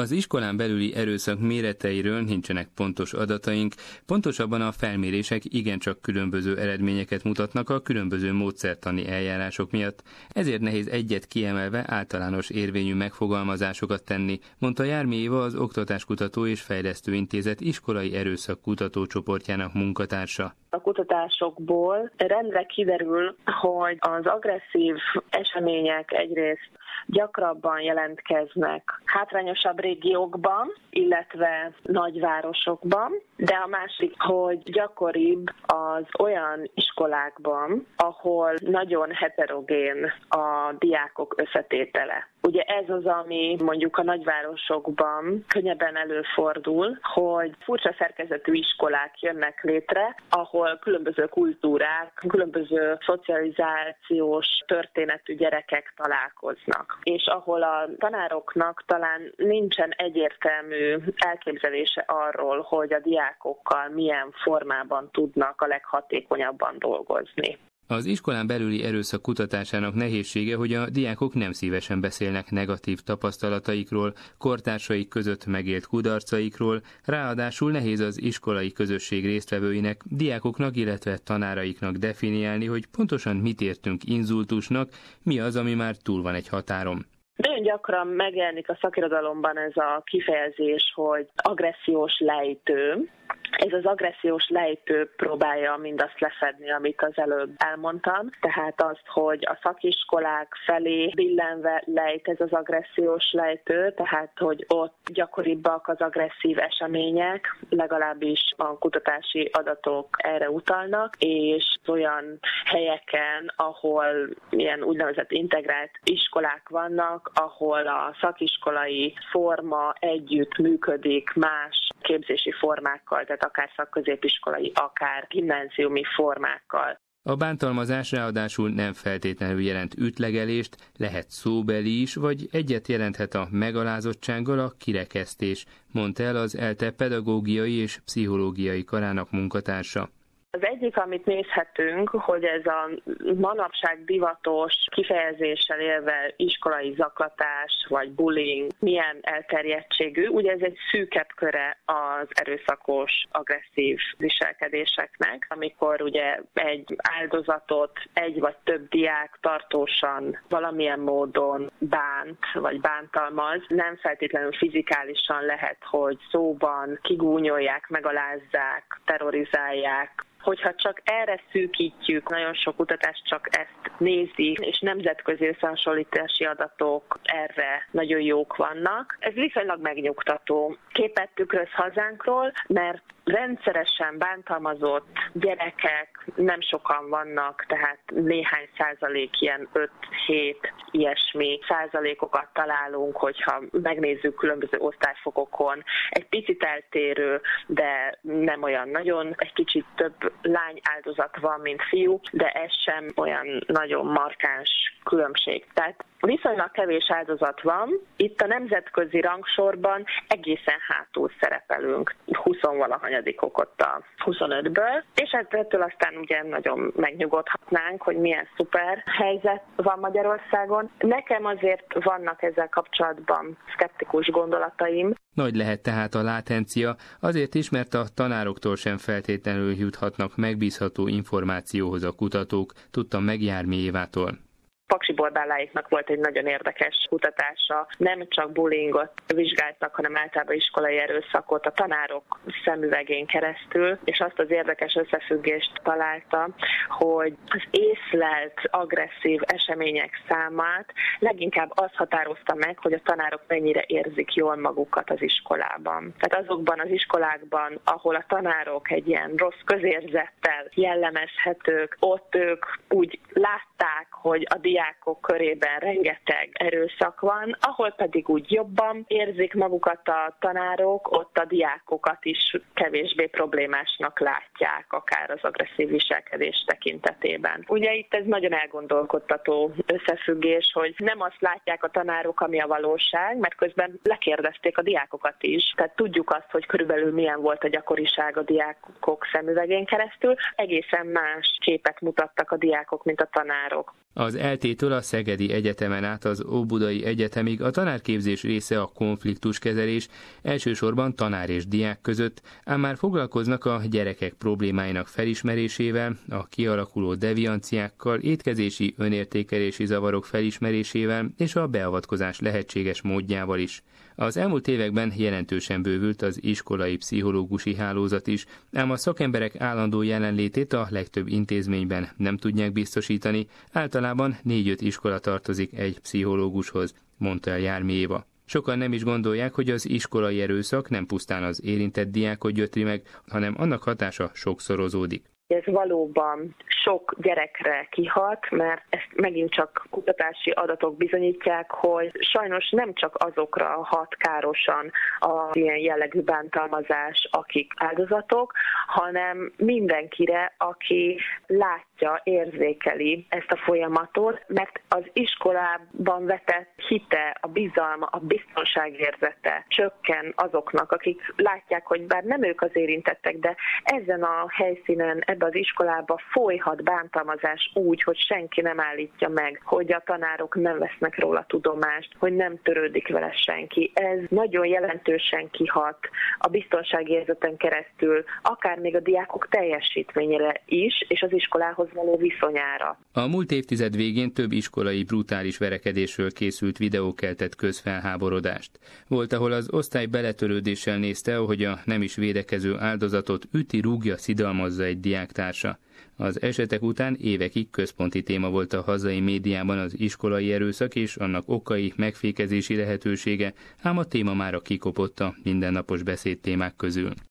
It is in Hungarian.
Az iskolán belüli erőszak méreteiről nincsenek pontos adataink, pontosabban a felmérések igencsak különböző eredményeket mutatnak a különböző módszertani eljárások miatt, ezért nehéz egyet kiemelve általános érvényű megfogalmazásokat tenni, mondta Jármi Éva az Oktatáskutató és Fejlesztő Intézet iskolai erőszak kutatócsoportjának munkatársa. A kutatásokból rendre kiderül, hogy az agresszív események egyrészt gyakrabban jelentkeznek hátrányosabb régiókban, illetve nagyvárosokban, de a másik, hogy gyakoribb az olyan iskolákban, ahol nagyon heterogén a diákok összetétele. Ugye ez az, ami mondjuk a nagyvárosokban könnyebben előfordul, hogy furcsa szerkezetű iskolák jönnek létre, ahol különböző kultúrák, különböző szocializációs történetű gyerekek találkoznak. És ahol a tanároknak talán nincsen egyértelmű elképzelése arról, hogy a diákokkal milyen formában tudnak a leghatékonyabban dolgozni. Az iskolán belüli erőszak kutatásának nehézsége, hogy a diákok nem szívesen beszélnek negatív tapasztalataikról, kortársaik között megélt kudarcaikról, ráadásul nehéz az iskolai közösség résztvevőinek, diákoknak, illetve tanáraiknak definiálni, hogy pontosan mit értünk inzultusnak, mi az, ami már túl van egy határom. Nagyon gyakran megjelenik a szakirodalomban ez a kifejezés, hogy agressziós lejtő, ez az agressziós lejtő próbálja mindazt lefedni, amit az előbb elmondtam, tehát azt, hogy a szakiskolák felé billenve lejt ez az agressziós lejtő, tehát hogy ott gyakoribbak az agresszív események, legalábbis a kutatási adatok erre utalnak, és olyan helyeken, ahol ilyen úgynevezett integrált iskolák vannak, ahol a szakiskolai forma együtt működik más képzési formákkal, tehát akár szakközépiskolai, akár gimnáziumi formákkal. A bántalmazás ráadásul nem feltétlenül jelent ütlegelést, lehet szóbeli is, vagy egyet jelenthet a megalázottsággal a kirekesztés, mondta el az ELTE pedagógiai és pszichológiai karának munkatársa. Az egyik, amit nézhetünk, hogy ez a manapság divatos kifejezéssel élve iskolai zaklatás vagy bullying milyen elterjedtségű. Ugye ez egy szűkebb köre az erőszakos, agresszív viselkedéseknek, amikor ugye egy áldozatot egy vagy több diák tartósan valamilyen módon bánt vagy bántalmaz. Nem feltétlenül fizikálisan lehet, hogy szóban kigúnyolják, megalázzák, terrorizálják, hogyha csak erre szűkítjük, nagyon sok kutatás csak ezt nézi, és nemzetközi összehasonlítási adatok erre nagyon jók vannak. Ez viszonylag megnyugtató. Képet tükröz hazánkról, mert rendszeresen bántalmazott gyerekek nem sokan vannak, tehát néhány százalék, ilyen 5-7 ilyesmi százalékokat találunk, hogyha megnézzük különböző osztályfokokon. Egy picit eltérő, de nem olyan nagyon, egy kicsit több lány áldozat van, mint fiú, de ez sem olyan nagyon markáns különbség. Tehát viszonylag kevés áldozat van. Itt a nemzetközi rangsorban egészen hátul szerepelünk, 20 valahanyadikok ott a 25-ből, és ettől aztán ugye nagyon megnyugodhatnánk, hogy milyen szuper helyzet van Magyarországon. Nekem azért vannak ezzel kapcsolatban szkeptikus gondolataim. Nagy lehet tehát a látencia, azért is, mert a tanároktól sem feltétlenül juthatnak megbízható információhoz a kutatók, tudtam meg Jármi Évától. Paksi Borbáláiknak volt egy nagyon érdekes kutatása. Nem csak bullyingot vizsgáltak, hanem általában iskolai erőszakot a tanárok szemüvegén keresztül, és azt az érdekes összefüggést találta, hogy az észlelt agresszív események számát leginkább az határozta meg, hogy a tanárok mennyire érzik jól magukat az iskolában. Tehát azokban az iskolákban, ahol a tanárok egy ilyen rossz közérzettel jellemezhetők, ott ők úgy látták, hogy a diákok körében rengeteg erőszak van, ahol pedig úgy jobban érzik magukat a tanárok, ott a diákokat is kevésbé problémásnak látják, akár az agresszív viselkedés tekintetében. Ugye itt ez nagyon elgondolkodtató összefüggés, hogy nem azt látják a tanárok, ami a valóság, mert közben lekérdezték a diákokat is. Tehát tudjuk azt, hogy körülbelül milyen volt a gyakoriság a diákok szemüvegén keresztül. Egészen más képet mutattak a diákok, mint a tanárok. Az LT MT-től a Szegedi Egyetemen át az Óbudai Egyetemig a tanárképzés része a konfliktuskezelés, elsősorban tanár és diák között, ám már foglalkoznak a gyerekek problémáinak felismerésével, a kialakuló devianciákkal, étkezési, önértékelési zavarok felismerésével és a beavatkozás lehetséges módjával is. Az elmúlt években jelentősen bővült az iskolai pszichológusi hálózat is, ám a szakemberek állandó jelenlétét a legtöbb intézményben nem tudják biztosítani, általában négy-öt iskola tartozik egy pszichológushoz, mondta el Jármi Éva. Sokan nem is gondolják, hogy az iskolai erőszak nem pusztán az érintett diákot gyötri meg, hanem annak hatása sokszorozódik. Ez valóban sok gyerekre kihat, mert ezt megint csak kutatási adatok bizonyítják, hogy sajnos nem csak azokra hat károsan a ilyen jellegű bántalmazás, akik áldozatok, hanem mindenkire, aki látja, érzékeli ezt a folyamatot, mert az iskolában vetett hite, a bizalma, a biztonságérzete csökken azoknak, akik látják, hogy bár nem ők az érintettek, de ezen a helyszínen, ebbe az iskolába folyhat bántalmazás úgy, hogy senki nem állítja meg, hogy a tanárok nem vesznek róla tudomást, hogy nem törődik vele senki. Ez nagyon jelentősen kihat a biztonságérzeten keresztül, akár még a diákok teljesítményére is, és az iskolához való viszonyára. A múlt évtized végén több iskolai brutális verekedésről készült videó keltett közfelháborodást. Volt, ahol az osztály beletörődéssel nézte, hogy a nem is védekező áldozatot üti, rúgja, szidalmazza egy diáktársa. Az esetek után évekig központi téma volt a hazai médiában az iskolai erőszak és annak okai, megfékezési lehetősége, ám a téma már a kikopott a mindennapos beszédtémák közül.